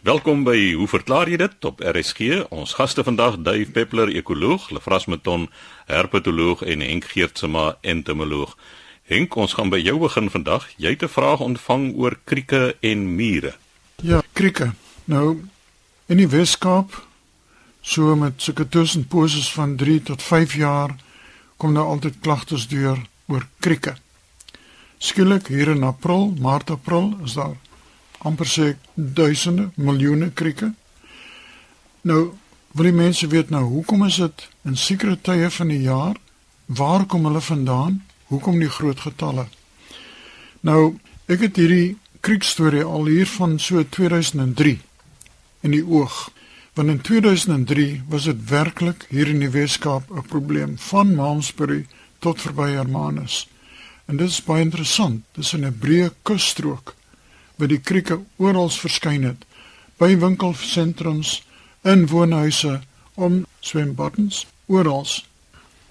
Welkom by Hoe verklaar jy dit op RSG? Ons gaste vandag Dave Peppler, ekoloog, Lefras Meton, herpetoloog en Henk Geertsma, entomoloog. Henk, ons gaan by jou begin vandag. Jy het 'n vraag ontvang oor krieke en mure. Ja, krieke. Nou in die Weskaap so met sulke tussenposes van 3 tot 5 jaar kom daar altyd klagtes deur oor krieke. Skielik hier in April, Maart, April is daar amper sê duisende, miljoene krieke. Nou wil die mense weet nou hoekom is dit in sekere tye van die jaar? Waar kom hulle vandaan? Hoekom die groot getalle? Nou, ek het hierdie kriekstorie al hier van so 2003 in die oog. Want in 2003 was dit werklik hier in die Weskaap 'n probleem van Malmesbury tot verby Hermanus. En dit is baie interessant. Dit is 'n breë kusstrook waar die krieke oral verskyn het by winkelsentrums in woonhuise om swembaddens oral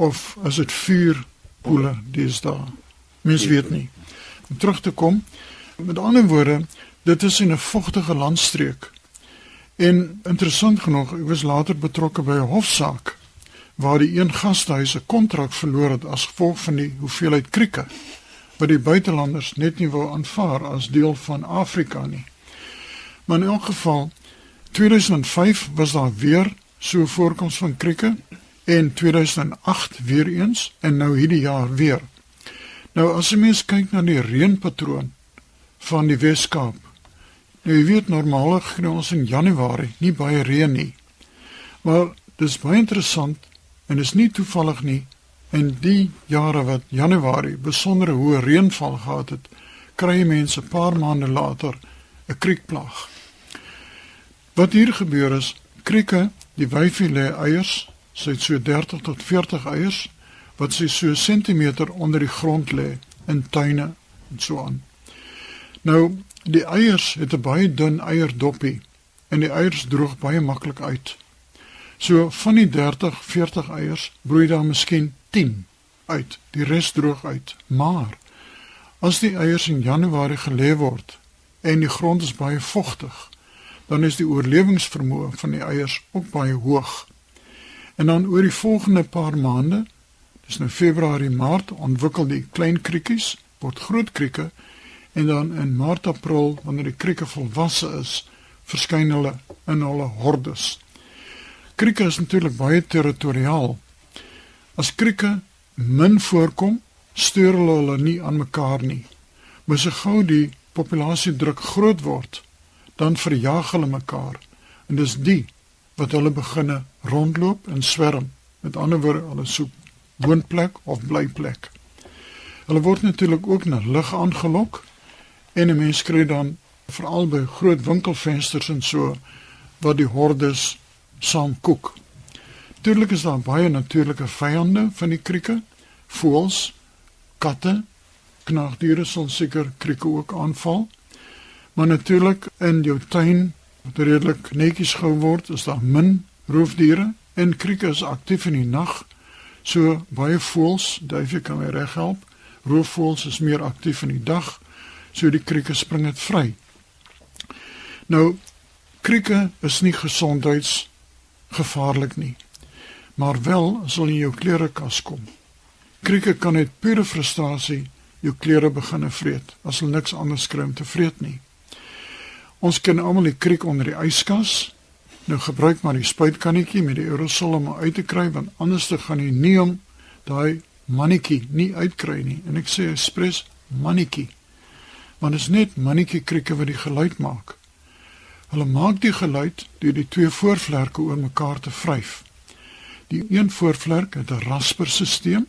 of as dit vuurpoele dis daar mens weet nie. Om terug te kom met ander woorde dit is in 'n vogtige landstreek. En interessant genoeg ek was later betrokke by 'n hofsaak waar die een gastehuis 'n kontrak verloor het as gevolg van die hoeveelheid krieke wat die buitelanders net nie wou aanvaar as deel van Afrika nie. Maar in elk geval 2005 was daar weer so 'n voorkoms van krieke en 2008 weer eens en nou hierdie jaar weer. Nou as jy mens kyk na die reënpatroon van die Weskaap. Nou jy weet normaalig kry ons in Januarie nie baie reën nie. Maar dis baie interessant en is nie toevallig nie In die jare wat Januarie besondere hoë reënval gehad het, kry mense 'n paar maande later 'n kriekplaag. Wat hier gebeur is, krieke, die wyfie lê eiers, sy het so 30 tot 40 eiers wat sy so sentimeter onder die grond lê in tuine en so aan. Nou, die eiers het 'n baie dun eierdoppie en die eiers droog baie maklik uit. So van die 30, 40 eiers broei daar miskien 10 uit, die res droog uit. Maar as die eiers in Januarie gelê word en die grond is baie vogtig, dan is die oorlewingsvermoë van die eiers ook baie hoog. En dan oor die volgende paar maande, dis nou Februarie, Maart, ontwikkel die klein kriekies word groot krieke en dan in Maart, April, wanneer die krieke volwasse is, verskyn hulle in hulle hordes. Krieke is natuurlik baie territoriaal As krieke min voorkom, steur hulle hulle nie aan mekaar nie. Maar so gou die populasie druk groot word, dan verjaag hulle mekaar. En dis die wat hulle beginne rondloop en swerm. Met ander woorde, hulle soek woonplek of blyplek. Hulle word natuurlik ook na lig aangelok en 'n mens kry dan veral by groot winkelfensters en so wat die hordes saam kook. Natuurlik is daar baie natuurlike vyande van die krieke. Voëls, katte, knaagdiere sal seker krieke ook aanval. Maar natuurlik in jou tuin wat redelik netjies gehou word, is daar min roofdiere en krieke is aktief in die nag. So baie voëls, duifie kan my reg help. Roofvoëls is meer aktief in die dag. So die krieke spring dit vry. Nou krieke is nie gesondheidsgevaarlik nie maar wel sal in jou klerekas kom. Krieke kan uit pure frustrasie jou klere begin vreet as hulle niks anders kry om te vreet nie. Ons ken almal die kriek onder die yskas. Nou gebruik maar die spuitkannetjie met die aerosol om uit te kry want anders te gaan nie om daai mannetjie nie uitkry nie. En ek sê ekspres mannetjie. Want dit is net mannetjie krieke wat die geluid maak. Hulle maak die geluid deur die twee voorvlerke oor mekaar te vryf. Die een voorvlerk het 'n rasperstelsel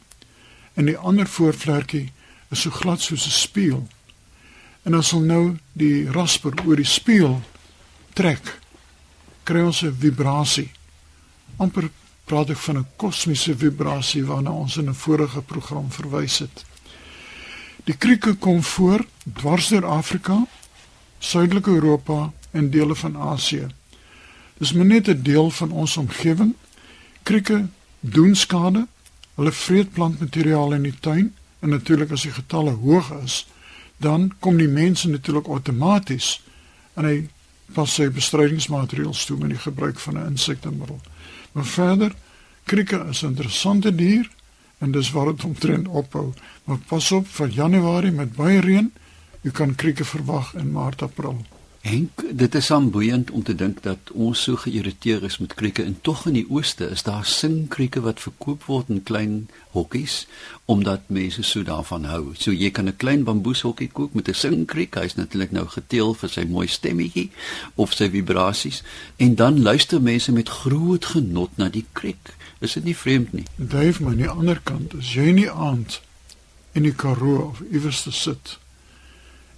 en die ander voorvlerkie is so glad soos 'n spieël. En as ons nou die rasper oor die spieël trek, kry ons 'n vibrasie. amper praat ek van 'n kosmiese vibrasie waarna ons in 'n vorige program verwys het. Die krieke kom voor dwars deur Afrika, Suidelike Europa en dele van Asië. Dis maar net 'n deel van ons omgewing Krieke doen skade. Hulle vreet plantmateriaal in die tuin en natuurlik as die getalle hoog is, dan kom die mense natuurlik outomaties en hy pas sy bestrydingsmaatreëls toe met die gebruik van 'n insektemiddel. Maar verder, krieke is 'n interessante dier en dis waar dit omtrent ophou. Maar pas op vir Januarie met baie reën, jy kan krieke verwag in Maart, April. Henk, dit is aanboeiend om te dink dat ons so geïrriteerd is met krieke en tog in die ooste is daar singkrieke wat verkoop word in klein hokkies omdat mense so daarvan hou. So jy kan 'n klein bamboeshokkie koop met 'n singkriek. Hy's natuurlik nou geteel vir sy mooi stemmetjie of sy vibrasies en dan luister mense met groot genot na die kriek. Is dit nie vreemd nie? Dave, maar aan die ander kant, as jy nie aand in die Karoo of iewers sit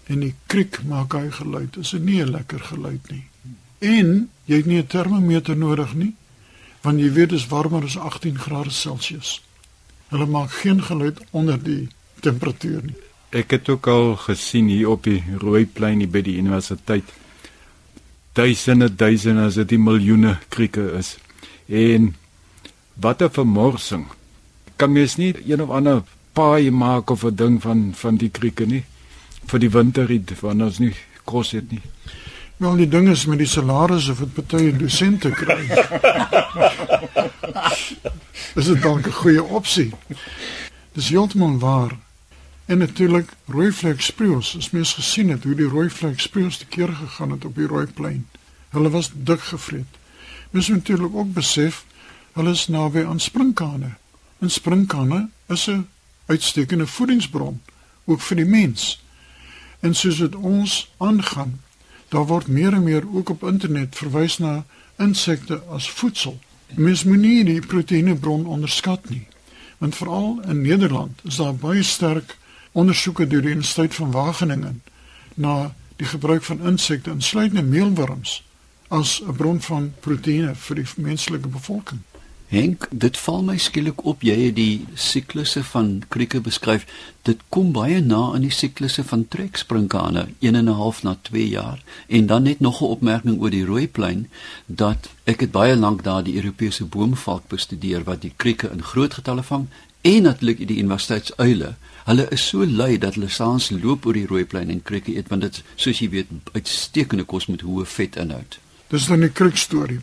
en die kriek maak hy geluid. Is nie 'n lekker geluid nie. En jy het nie 'n termometer nodig nie, want jy weet dit is warmer as 18 grade Celsius. Hulle maak geen geluid onder die temperatuur nie. Ek het ook al gesien hier op die Rooiplein hier by die universiteit. Duisende, duisende, as dit miljoene krieke is. En wat 'n vermorsing. Kan mens nie een of ander paai maak of 'n ding van van die krieke nie? Vir die winterrit want ons nie kos het nie. Wel die ding is met die salarisse wat baie dosente kry. Dis 'n dalk 'n goeie opsie. Dis heeltemal waar. En natuurlik rooi vlek spreeus, as mens gesien het hoe die rooi vlek spreeus te keer gegaan het op die rooi plein. Hulle was dik gevreet. Mens moet natuurlik ook besef hulle is naby aan sprinkane. En sprinkane is 'n uitstekende voedingsbron ook vir die mens. En soos dit ons aangaan, daar word meer en meer ook op internet verwys na insekte as voedsel. Mens moet nie die proteïnebron onderskat nie. Want veral in Nederland is daar baie sterk ondersoeke deur die Universiteit van Wageningen na die gebruik van insekte insluitende meelwurms as 'n bron van proteïene vir die menslike bevolking. Henk, dit val my skielik op jy het die siklusse van krieke beskryf. Dit kom baie na aan die siklusse van treksprinkane, 1 en 'n half na 2 jaar. En dan net nog 'n opmerking oor die rooiplein dat ek het baie lank daar die Europese boomvalk bestudeer wat die krieke in groot getalle vang en natuurlik die universiteitsuile. Hulle is so lui dat hulle saans loop oor die rooiplein en krieke eet want dit soos jy weet uitstekende kos met hoë vetinhoud. Dis dan die kriek storie.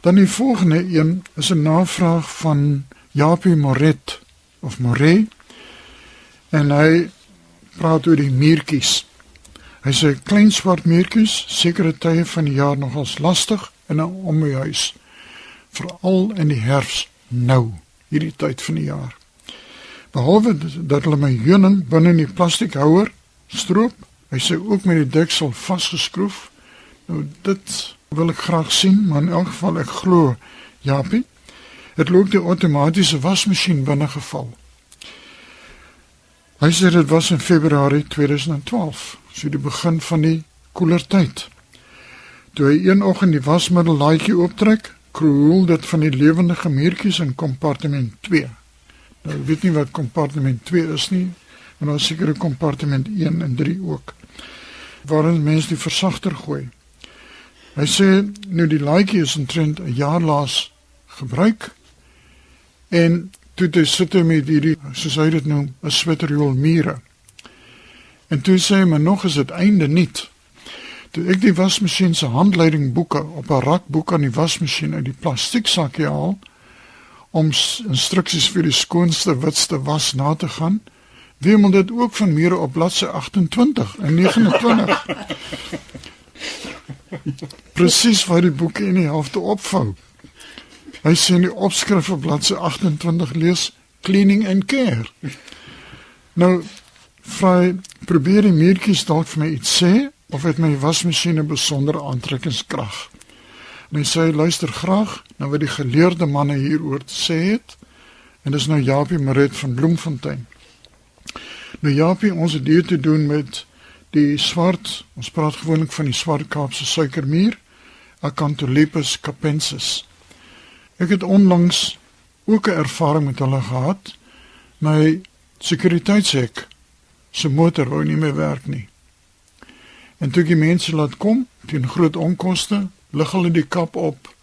Dan die volgende een is 'n navraag van Japie Moret of More. En hy praat oor die muurtjies. Hy sê klein swart muurtjies sekere tye van die jaar nogals lastig in 'n om my huis. Veral in die herfs nou, hierdie tyd van die jaar. Behalwe dat hulle my heuning binne in die plastiekhouer stroop, hy sê ook met die deksel vasgeskroef. Nou dit wil ek graag sien, maar in elk geval ek glo Japie het loop die outomatiese wasmasjien binne geval. Hy sê dit was in Februarie 2012, so die begin van die koeler tyd. Toe hy een oggend die wasmiddel laaitjie ooptrek, kroel dit van die lewende gemuurtjies in kompartement 2. Nou ek weet nie wat kompartement 2 is nie, maar daar seker 'n kompartement 1 en 3 ook. Waarin mense die versagter gooi. Hy sê nou die laaitjie is omtrent 'n jaar laas gebruik en toe dit sit hy met hierdie soos hy dit noem 'n switterjoel mure. En toe sê hy maar nog is dit einde nie. Toe ek die wasmasjien se handleiding boeke op 'n rakboek aan die wasmasjien uit die plastiek sakkie haal om instruksies vir die skoonste witste was na te gaan, wie moet dit ook van mure op bladsy 28 en 29. Presies wat die boek in die helfte opvou. Hy sê in die opskrif op bladsy 28 lees cleaning and care. Nou vry probeer die muurtjies dalk vir my iets sê of het my wasmasjien 'n besondere aantrekkingskrag. En hy sê luister graag na wat die geleerde manne hieroor sê het. En dis nou Japie Maret van Bloemfontein. Nou Japie, ons het hier te doen met die swart, ons praat gewoonlik van die swart Kaapse suikermuur, Acanthopus capensis. Ek het onlangs ook 'n ervaring met hulle gehad. My sekuriteitshek se motor wou nie meer werk nie. En toe die mense laat kom, teen groot onkoste, lig hulle die kap op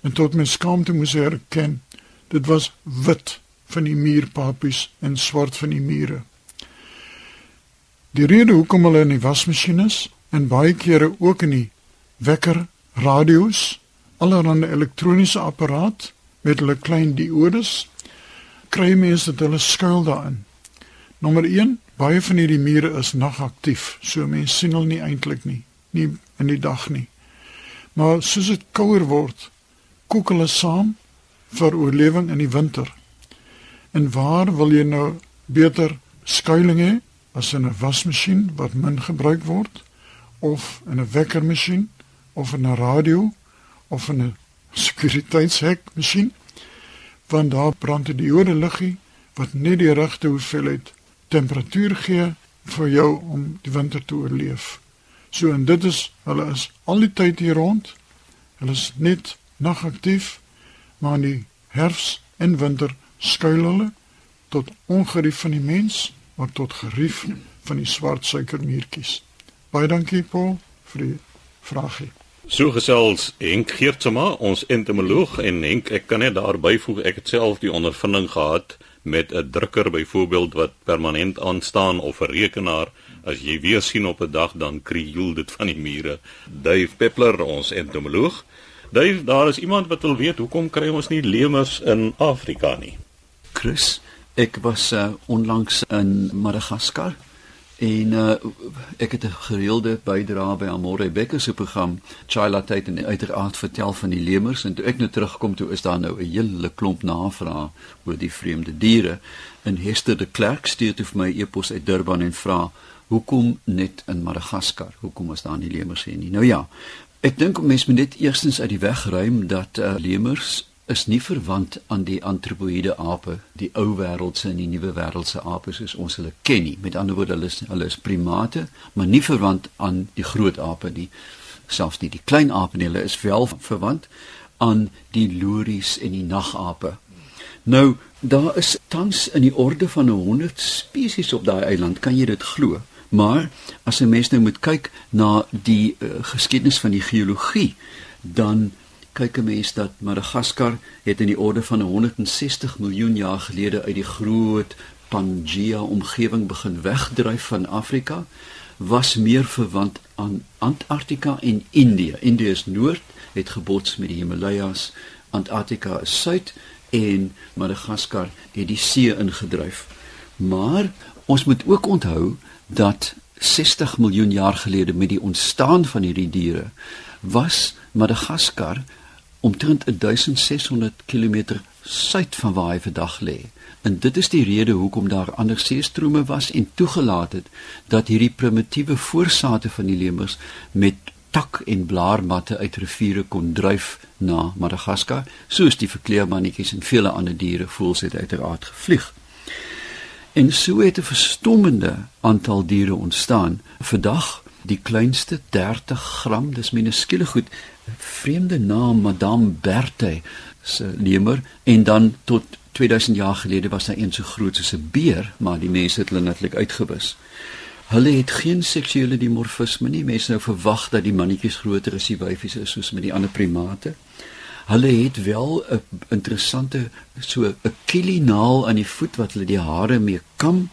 en tot my skaamte moes ek erken, dit was wit van die muurpapies en swart van die mure. Die rede hoekom hulle in die wasmasjien is en baie kere ook in die wekker, radio's, allerlei elektroniese apparaat met hulle klein diodes kry mense dat hulle skuil daarin. Nommer 1, baie van hierdie mure is nagaktief, so mense sien hulle nie eintlik nie, nie in die dag nie. Maar soos dit kouer word, kook hulle saam vir oorlewing in die winter. En waar wil jy nou beter skuilings hê as in 'n wasmasjien wat min gebruik word of in 'n wekkermasjien of in 'n radio of in 'n sekuriteitshek masjien? Want daar brand 'n diode liggie wat net die regte hoeveelheid temperatuur gee vir jou om die winter te oorleef. So en dit is hulle is al die tyd hier rond. Hulle is net nagaktief maar in die herfs en winter skuil hulle tot ongerief van die mens, maar tot gerief van die swart suikermuurtjies. Baie dankie Paul vir die vraagie. So gesels Henk Geertsma, ons entomoloog en Henk, ek kan net daar byvoeg ek het self die ondervinding gehad met 'n drukker byvoorbeeld wat permanent aanstaan of 'n rekenaar as jy weer sien op 'n dag dan krioel dit van die mure. Dave Peppler, ons entomoloog, Dave, daar is iemand wat wil weet hoekom kry ons nie lemurs in Afrika nie? Chris, ek was uh, onlangs in Madagaskar en uh, ek het 'n gereelde bydrae by Amore Becker se program Chila Tyd en uiteraard vertel van die lemurs en toe ek nou terugkom toe is daar nou 'n hele klomp navrae oor die vreemde diere. En Hester de Klerk stuur toe vir my e-pos uit Durban en vra hoekom net in Madagaskar? Hoekom is daar nie lemurs hier nie? Nou ja Ek dink mense moet net eerstens uit die weg ruim dat uh, lemurs is nie verwant aan die antropoïde ape, die ou wêreldse en die nuwe wêreldse ape soos ons hulle ken nie. Met ander woorde, hulle is hulle is primate, maar nie verwant aan die groot ape nie. Selfs nie die klein ape nie, hulle is wel verwant aan die lories en die nagape. Nou, daar is tans in die orde van 100 spesies op daai eiland, kan jy dit glo? Maar as 'n mens nou moet kyk na die uh, geskiedenis van die geologie, dan kyk 'n mens dat Madagaskar het in die orde van 160 miljoen jaar gelede uit die groot Pangea omgewing begin wegdryf van Afrika, was meer verwant aan Antarktika en Indië. Indië is noord, het gebots met die Himalajas, Antarktika is suid en Madagaskar het die see ingedryf. Maar ons moet ook onthou dat 60 miljoen jaar gelede met die ontstaan van hierdie diere was Madagaskar omtrent 1600 km suid van waar hy vandag lê. En dit is die rede hoekom daar ander seestrome was en toegelaat het dat hierdie primitiewe voorsate van die lemurs met tak en blaarmatte uit riviere kon dryf na Madagaskar, soos die verkleermannetjies en vele ander diere voels het uiteraard gevlieg. En so het 'n verstommende aantal diere ontstaan. Vandag die kleinste 30 gram, dis minuskule goed. Vreemde naam Madame Berthe se lemur en dan tot 2000 jaar gelede was hy een so groot soos 'n beer, maar die mense het hulle natuurlik uitgewis. Hulle het geen seksuele dimorfisme nie. Mense nou verwag dat die mannetjies groter as die wyfies is soos met die ander primate. Hulle het wel 'n interessante so 'n kielinaal aan die voet wat hulle die hare mee kam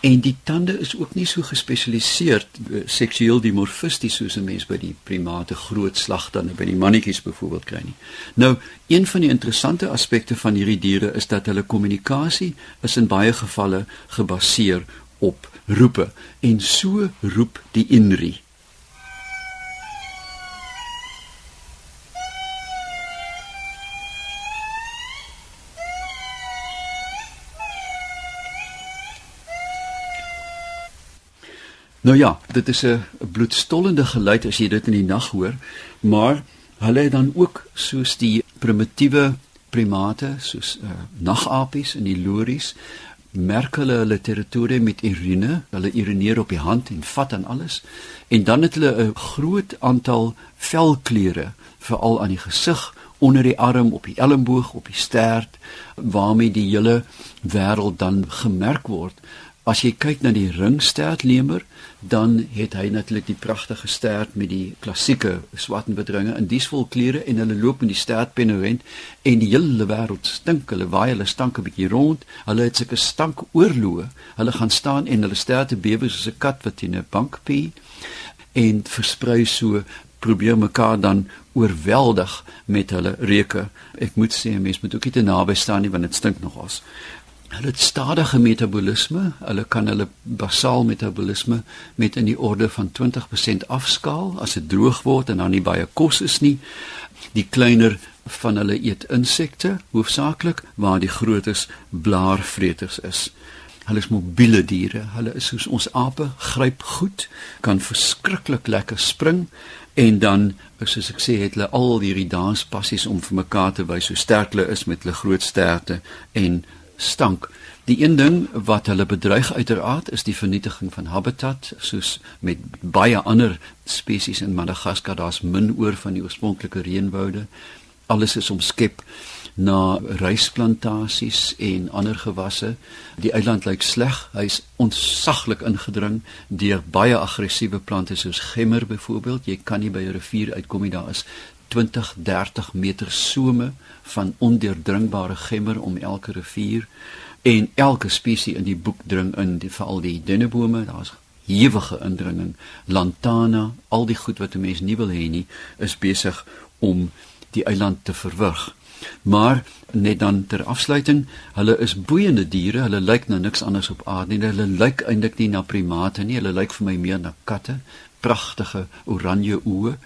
en die tande is ook nie so gespesialiseer eh, seksueel dimorfisties soos 'n mens by die primate groot slagtande by die mannetjies byvoorbeeld kry nie. Nou, een van die interessante aspekte van hierdie diere is dat hulle kommunikasie is in baie gevalle gebaseer op roepe en so roep die inri Nou ja, dit is 'n bloedstollende geluid as jy dit in die nag hoor, maar hulle het dan ook soos die primitiewe primate soos uh, nagapies en die lories merk hulle hulle territorium met urine, hulle urineer op die hand en vat aan alles en dan het hulle 'n groot aantal velkleure veral aan die gesig onder die arm op die elmboog op die stert waarmee die hele wêreld dan gemerk word As jy kyk na die ringstertlemer, dan het hy natuurlik die pragtige stert met die klassieke swart en wit ringe in diesvol kleure en hulle loop met die stert panorent en die hele wêreld stink. Hulle waai hulle stank 'n bietjie rond. Hulle het sulke stank oorloë. Hulle gaan staan en hulle sterte bewe soos 'n kat wat in 'n bank pie en versprei so probeer mekaar dan oorweldig met hulle reuke. Ek moet sê mense moet ook nie te naby staan nie want dit stink nogals. Hulle het stadige metabolisme. Hulle kan hulle basaal metabolisme met in die orde van 20% afskaal as dit droog word en dan nie baie kos is nie. Die kleiner van hulle eet insekte hoofsaaklik waar die grootes blaarvreters is. Hulle is mobiele diere. Hulle is soos ons ape, gryp goed, kan verskriklik lekker spring en dan soos ek sê het hulle al hierdie danspassies om vir mekaar te wys hoe sterk hulle is met hulle groot sterte en stank. Die een ding wat hulle bedreig uiteraard is die vernietiging van habitat soos met baie ander spesies in Madagaskar daar's min oor van die oorspronklike reënwoude. Alles is omskep na rysplantasies en ander gewasse. Die eiland lyk sleg. Hy's ontsaglik ingedring deur baie aggressiewe plante soos gemmer byvoorbeeld. Jy kan nie by 'n rivier uitkom nie. Daar is 20, 30 meter some van ondeurdringbare gemmer om elke rivier en elke spesies in die boek dring in, die, veral die dennebome. Daar's hewige indringing. Lantana, al die goed wat 'n mens nie wil hê nie, is besig om die eiland te verwrig. Maar net dan ter afsluiting, hulle is boeiende diere. Hulle lyk na niks anders op aarde nie. Hulle lyk eintlik nie na primate nie. Hulle lyk vir my meer na katte. Pragtige oranje oë.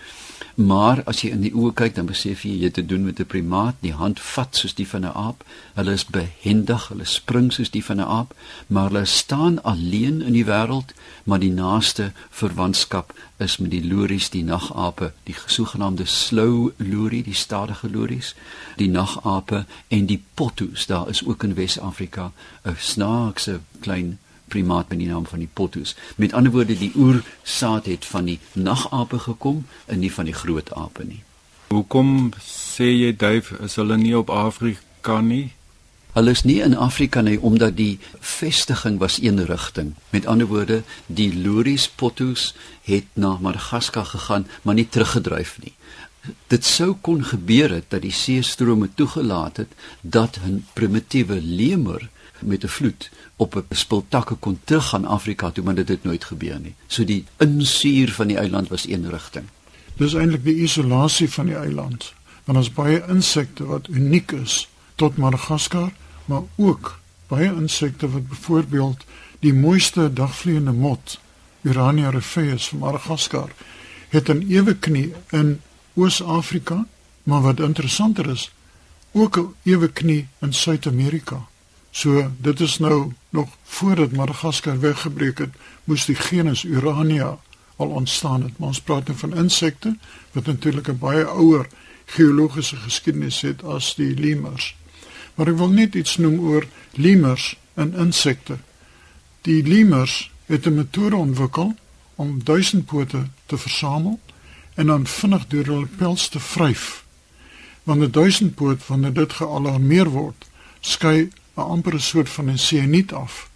Maar as jy in die oë kyk, dan besef jy jy het te doen met 'n primaat. Die hand vat soos die van 'n aap. Hulle is behendig, hulle spring soos die van 'n aap, maar hulle staan alleen in die wêreld, maar die naaste verwantskap is met die lories, die nagape, die sogenaamde slow lorie, die stadige lories, die nagape en die pottoes. Daar is ook in Wes-Afrika 'n snaakse klein primaat met die naam van die pottoes. Met ander woorde, die oersaad het van die nagape gekom en nie van die groot ape nie. Hoekom sê jy duif is hulle nie op Afrika nie? Hulle is nie in Afrika nie omdat die vestiging was een rigting. Met ander woorde, die lories pottoes het na Madagaskar gegaan, maar nie teruggedryf nie. Dit sou kon gebeur het dat die seestrome toegelaat het dat 'n primitiewe lemur met 'n vloed op 'n spultakke kon teruggaan Afrika toe, maar dit het nooit gebeur nie. So die insuur van die eiland was een rigting. Dis eintlik die isolasie van die eiland. Want ons baie insekte wat uniek is tot Madagaskar, maar ook baie insekte wat byvoorbeeld die mooiste dagvliegende mot, Urania rufeus van Madagaskar, het 'n ewe knie in Oos-Afrika, maar wat interessanter is, ook 'n ewe knie in Suid-Amerika. So dit is nou nog voordat Madagaskar weggebreek het, moes die genus Urania al ontstaan het. Maar ons praat nou van insekte wat natuurlik 'n baie ouer geologiese geskiedenis het as die lemurs. Maar ek wil net iets noem oor lemurs en insekte. Die lemurs het 'n metode ontwikkel om duisendpote te versamel en dan vinnig deur hulle pels te vryf. Wanneer 'n duisendpoot wanneer dit gealarmeer word, skei 'n amper 'n soort van 'n sianiet af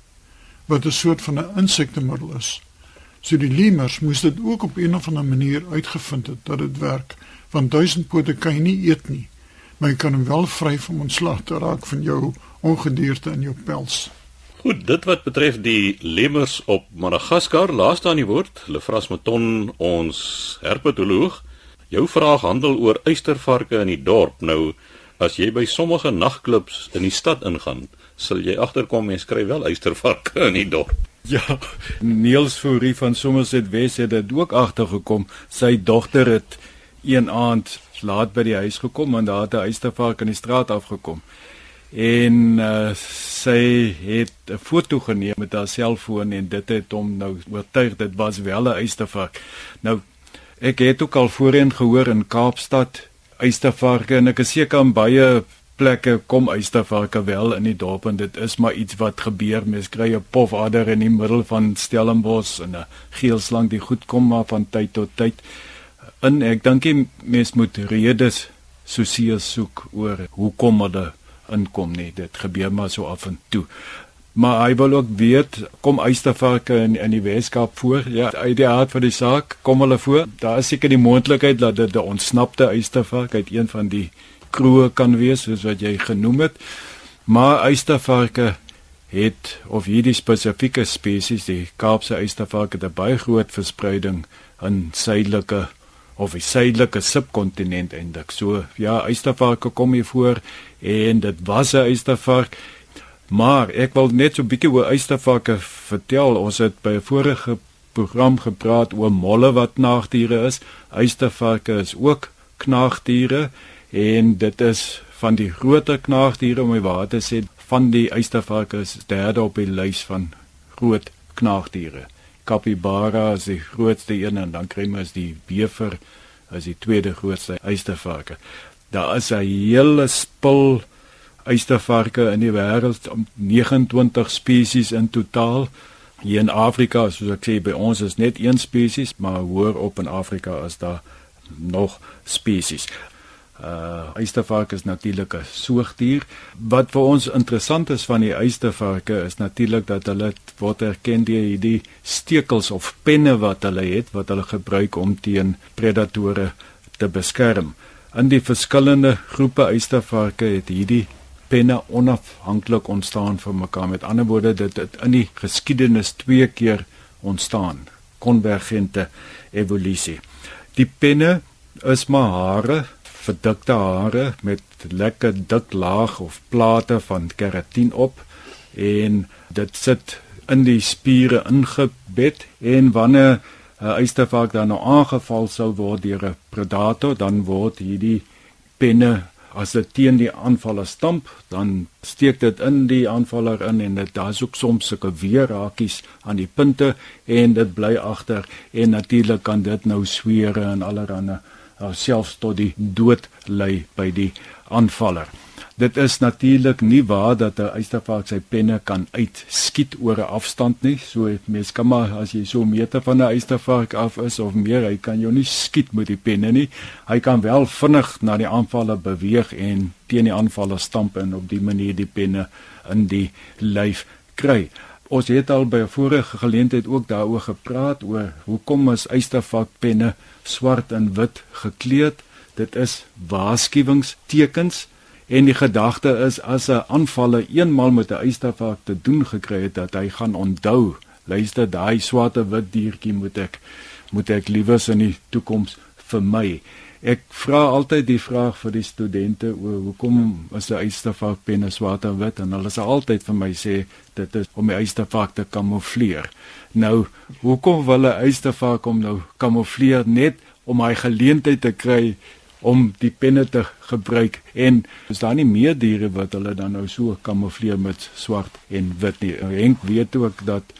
wat 'n soort van 'n insektemiddel is. So die lemurs moes dit ook op 'n of ander manier uitgevind het dat dit werk, want duisendpote kan jy nie eet nie, maar jy kan hom wel vry om ontslag te raak van jou ongedierte in jou pels. Goed, dit wat betref die lemurs op Madagaskar, laaste aan die woord, Lefras Meton, ons herpetoloog. Jou vraag handel oor uistervarke in die dorp. Nou, As jy by sommige nagklubs in die stad ingaan, sal jy agterkom en skryf wel uistervarke in die dorp. Ja, Niels Fourie van Somerset Wes het dit ook agtergekom. Sy dogter het een aand laat by die huis gekom en daar het 'n uistervark in die straat afgekom. En uh, sy het 'n foto geneem met haar selfoon en dit het hom nou oortuig dit was wel 'n uistervark. Nou ek het ook al voorheen gehoor in Kaapstad uistervarke en ek is seker aan baie plekke kom uistervarke wel in die dorp en dit is maar iets wat gebeur. Mens kry 'n pofadder in die middel van Stellenbosch en 'n geelslang die goed kom maar van tyd tot tyd. En ek dink jy mens moet redes sosie soek oor hoekom hulle inkom nie. Dit gebeur maar so af en toe maar hy wil ook weet kom uistervarke in in die Weskaap voor ja uit die aard van die saak kom hulle voor daar is seker die moontlikheid dat dit 'n ontsnapte uistervark uit een van die kroe kan wees soos wat jy genoem het maar uistervarke het of hierdie spesifieke spesies die Kaapse uistervark het 'n baie groot verspreiding in suidelike of die suidelike subkontinent eintlik. So ja, uistervarke kom hier voor en dit was 'n uistervark. Maar ek wil net so 'n bietjie oor uistervarke vertel. Ons het by 'n vorige program gepraat oor molle wat knaagdiere is. Uistervarke is ook knaagdiere en dit is van die groter knaagdiere om die waar te sê van die uistervarke is derde op die lys van groot knaagdiere. Capybara is die grootste een en dan kry mens die bever as die tweede grootste uistervarke. Daar is 'n hele spul uistervarke in die wêreld, 29 spesies in totaal. Hier in Afrika, soos ek sê, by ons is net een spesies, maar hoër op in Afrika is daar nog spesies. Uh uistervark is natuurlik 'n soogdier. Wat vir ons interessant is van die uistervarke is natuurlik dat hulle word erken deur hierdie stekels of penne wat hulle het wat hulle gebruik om teen predatore te beskerm. In die verskillende groepe uistervarke het hierdie penne onafhanklik ontstaan van mekaar. Met ander woorde, dit het in die geskiedenis twee keer ontstaan. Konvergente evolusie. Die penne is maar hare verdikte hare met lekker dik laag of plate van keratin op en dit sit in die spiere ingebed en wanneer 'n uh, uistervark dan nou aangeval sou word deur 'n predator dan word hierdie penne as dit teen die aanvaller stamp dan steek dit in die aanvaller in en dit daar's ook soms sulke weerhakies aan die punte en dit bly agter en natuurlik kan dit nou sweere en allerlei uh, selfs tot die dood lei by die aanvaller. Dit is natuurlik nie waar dat 'n uistervark sy penne kan uitskiet oor 'n afstand nie. So mens kan maar as jy so 'n meter van 'n uistervark af is of meer, hy kan jou nie skiet met die penne nie. Hy kan wel vinnig na die aanvaller beweeg en teen die aanvaller stamp en op die manier die penne in die lyf kry. Ons het al by 'n vorige geleentheid ook daaroor gepraat oor hoekom is uistervarkpenne swart en wit gekleed. Dit is waarskuwingstekens en die gedagte is as 'n aanvaller eenmal met 'n uistervark te doen gekry het dat hy gaan onthou. Luister, daai swart en wit diertjie moet ek moet ek liewers in die toekoms vermy. Ek vra altyd die vraag vir die studente oor hoekom is 'n uistervark penne swart en wit en hulle sê altyd vir my sê dit is om die uistervark te kamoufleer. Nou, hoekom wil 'n uistervark om nou kamoufleer net om hy geleentheid te kry om die penne te gebruik en is daar nie meer diere wat hulle dan nou so kamoufleer met swart en wit nie. Henk weet ook dat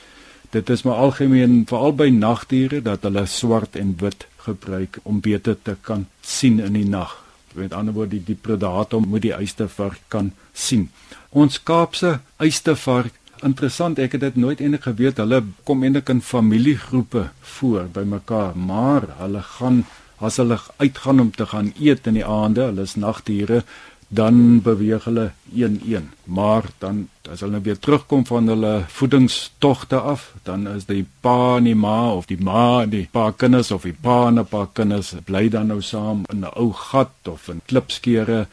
dit is maar algemeen veral by nagdiere dat hulle swart en wit gebruik om beter te kan sien in die nag. Met ander woorde die, die predator moet die uistervark kan sien. Ons Kaapse uistervark Interessant, ek het dit nooit enig geweet. Hulle kom eintlik in familiegroepe voor by mekaar, maar hulle gaan as hulle uitgaan om te gaan eet in die aande, hulle is nagdiere, dan beweeg hulle een-een. Maar dan as hulle weer terugkom van hulle voedingstogte af, dan is die pa en die ma of die ma en die pa kinders of die pa en 'n pa kinders bly dan nou saam in 'n ou gat of in klipskeure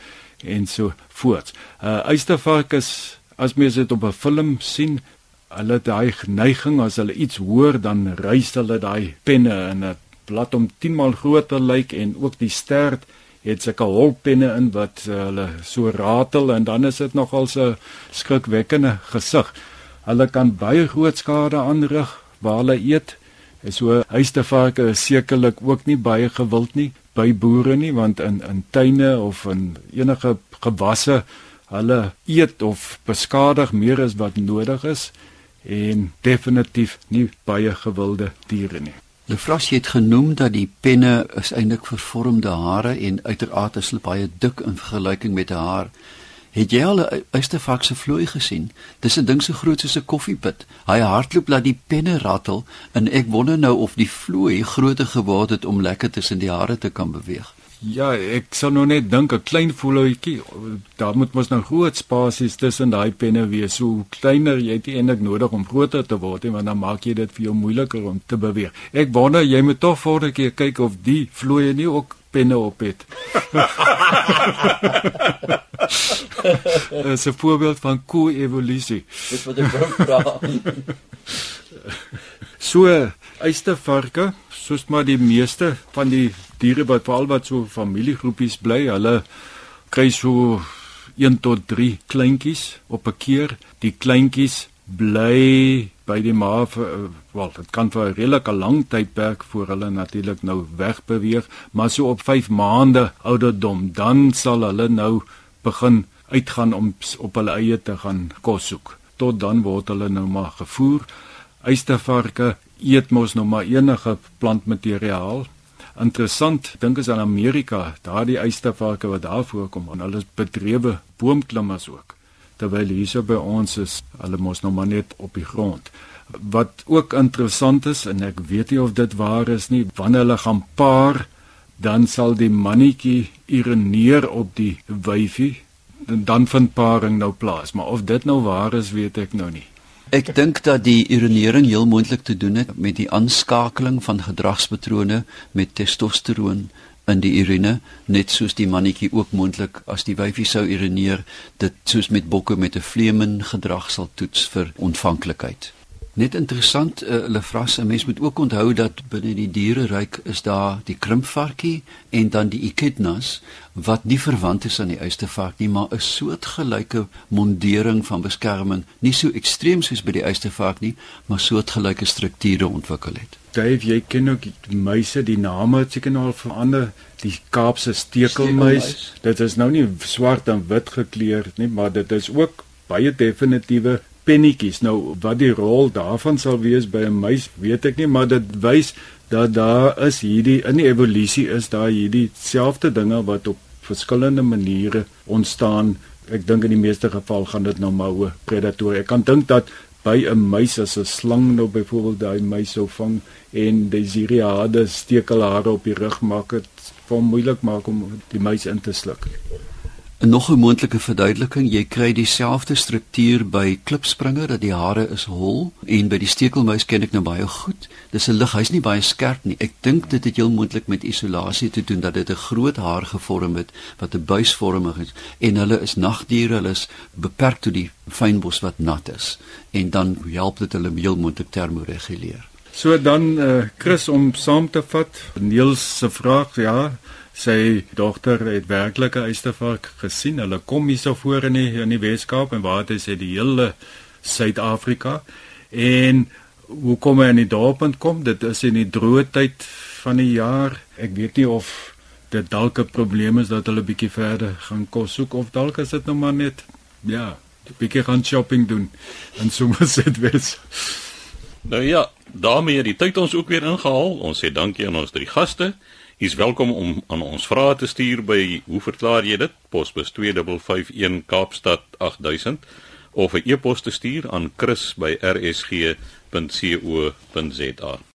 en so voort. Uh uistervark is as mens dit op 'n film sien, hulle daai neiging as hulle iets hoor dan rys hulle daai penne in 'n blad om 10 maal groter lyk en ook die stert het sulke holpenne in wat uh, hulle so ratel en dan is dit nogal 'n skrikwekkende gesig. Hulle kan baie groot skade aanrig waar hulle eet. En so huistervarke is sekerlik ook nie baie gewild nie by boere nie want in in tuine of in enige gewasse hulle eet of beskadig meer as wat nodig is en definitief nie baie gewilde diere nie. Lefras het genoem dat die penne is eintlik vervormde hare en uiteraard is hulle baie dik in vergelyking met 'n haar. Het jy al 'n uistervark se vloei gesien? Dis 'n ding so groot soos 'n koffiepit. Hy hardloop laat die penne rattel en ek wonder nou of die vloei groter geword het om lekker tussen die hare te kan beweeg. Ja, ek sal nou net dink 'n klein voelhoutjie, daar moet mos nou groot spasies tussen daai penne wees. So kleiner, jy nie eintlik nodig om groter te word want dan maak jy dit vir jou moeiliker om te beweeg. Ek wonder jy moet tog vorige keer kyk of die vloeie nie ook penne op het. Dis 'n voorbeeld van ko-evolusie. Dis wat ek vra. so, uistervarke, soos maar die meeste van die diere wat veral wat so familiegroepies bly, hulle kry so 1 tot 3 kleintjies op 'n keer. Die kleintjies bly by die ma vir wel dit kan vir 'n redelike lang tydperk voor hulle natuurlik nou wegbeweeg maar so op 5 maande ouderdom dan sal hulle nou begin uitgaan om op hulle eie te gaan kos soek. Tot dan word hulle nou maar gevoer. Eystervarke eet mos nou maar enige plantmateriaal interessant dink as in Amerika daardie eystervarke wat daar voorkom en hulle is bedrewe boomklimmers ook terwyl hierso by ons is hulle mos nog maar net op die grond. Wat ook interessant is en ek weet nie of dit waar is nie, wanneer hulle gaan paar, dan sal die mannetjie urineer op die wyfie en dan vind paring nou plaas, maar of dit nou waar is, weet ek nou nie. Ek dink dat die urinering heel moontlik te doen het met die aanskakeling van gedragspatrone met testosteroon in die urine net soos die mannetjie ook moontlik as die wyfie sou urineer dit soos met bokke met 'n vleemen gedrag sal toets vir ontvanklikheid. Net interessant, uh, hulle vras 'n mens moet ook onthou dat binne die diereryk is daar die krimpvarkie en dan die echidnas wat nie verwant is aan die uistervark nie, maar 'n soortgelyke mondering van beskerming, nie so ekstreem soos by die uistervark nie, maar soortgelyke strukture ontwikkel het. Dave, jy ken ook die muise, die name het seker nou al verander. Die Kaapse stekelmuis, dit is nou nie swart en wit gekleur nie, maar dit is ook baie definitiewe pennetjies. Nou wat die rol daarvan sal wees by 'n muis, weet ek nie, maar dit wys dat daar is hierdie in die evolusie is daar hierdie selfde dinge wat op verskillende maniere ontstaan. Ek dink in die meeste geval gaan dit nou maar oor predator. Ek kan dink dat by 'n muis as 'n slang nou byvoorbeeld daai muis sou vang en die siriade stekelhare op die rug maak dit vir moeilik maak om die muis in te sluk. 'n Nog 'n moontlike verduideliking, jy kry dieselfde struktuur by klipspringer dat die hare is hol en by die stekelmuis ken ek nou baie goed. Dis 'n lig, hy's nie baie skerp nie. Ek dink dit het heel moontlik met isolasie te doen dat dit 'n groot haar gevorm het wat 'n buisvormig is en hulle is nagdiere, hulle is beperk tot die fynbos wat nat is en dan help dit hulle heel moontlik termoreguleer. So dan uh, Chris om saam te vat, Niels se vraag, ja, sy dogter het werklike uistervark gesien. Hulle kom hier so voor in die in die Weskaap en waar dit sê die hele Suid-Afrika en hoe kom hy in die dorpend kom? Dit is in die droë tyd van die jaar. Ek weet nie of dit dalk 'n probleem is dat hulle bietjie verder gaan kos soek of dalk is dit nou maar net ja, 'n bietjie gaan shopping doen en sommer sit wes. Nou ja, daarmee het die tyd ons ook weer ingehaal. Ons sê dankie aan ons drie gaste. Jy is welkom om aan ons vrae te stuur by hoe verklaar jy dit? Posbus 2551 Kaapstad 8000 of 'n e-pos te stuur aan chris@rsg.co.za.